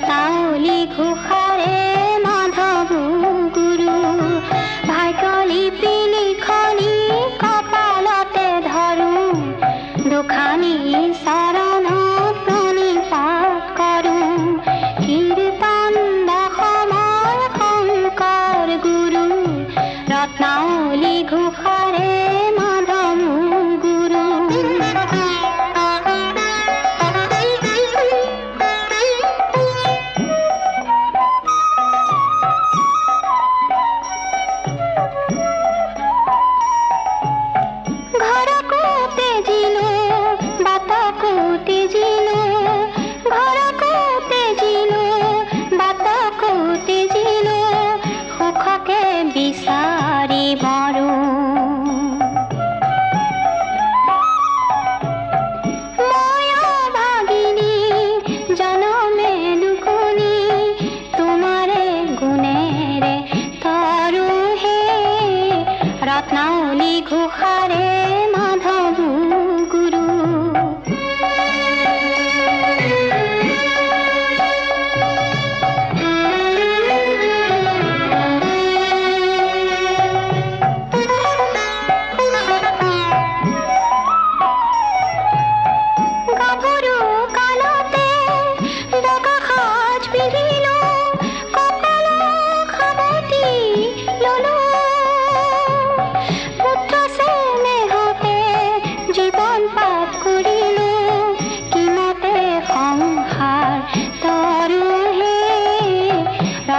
তাউলি ঘোষাৰে মাধৱ গুৰু ভাইকলি পিলিখনি কপালতে ধৰোঁ দুখানী চৰণত প্ৰণিপাত কৰোঁ गुहारे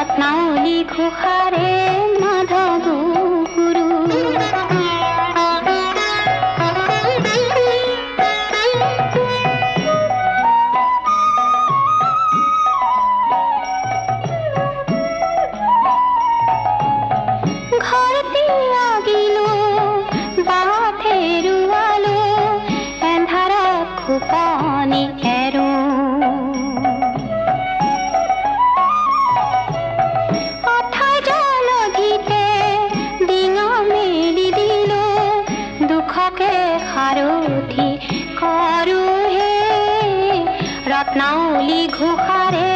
ৰত্নাৱলী ঘোষাৰে মাধৱ সাৰথি কৰোহে ৰত্নাৱলী ঘোষাৰ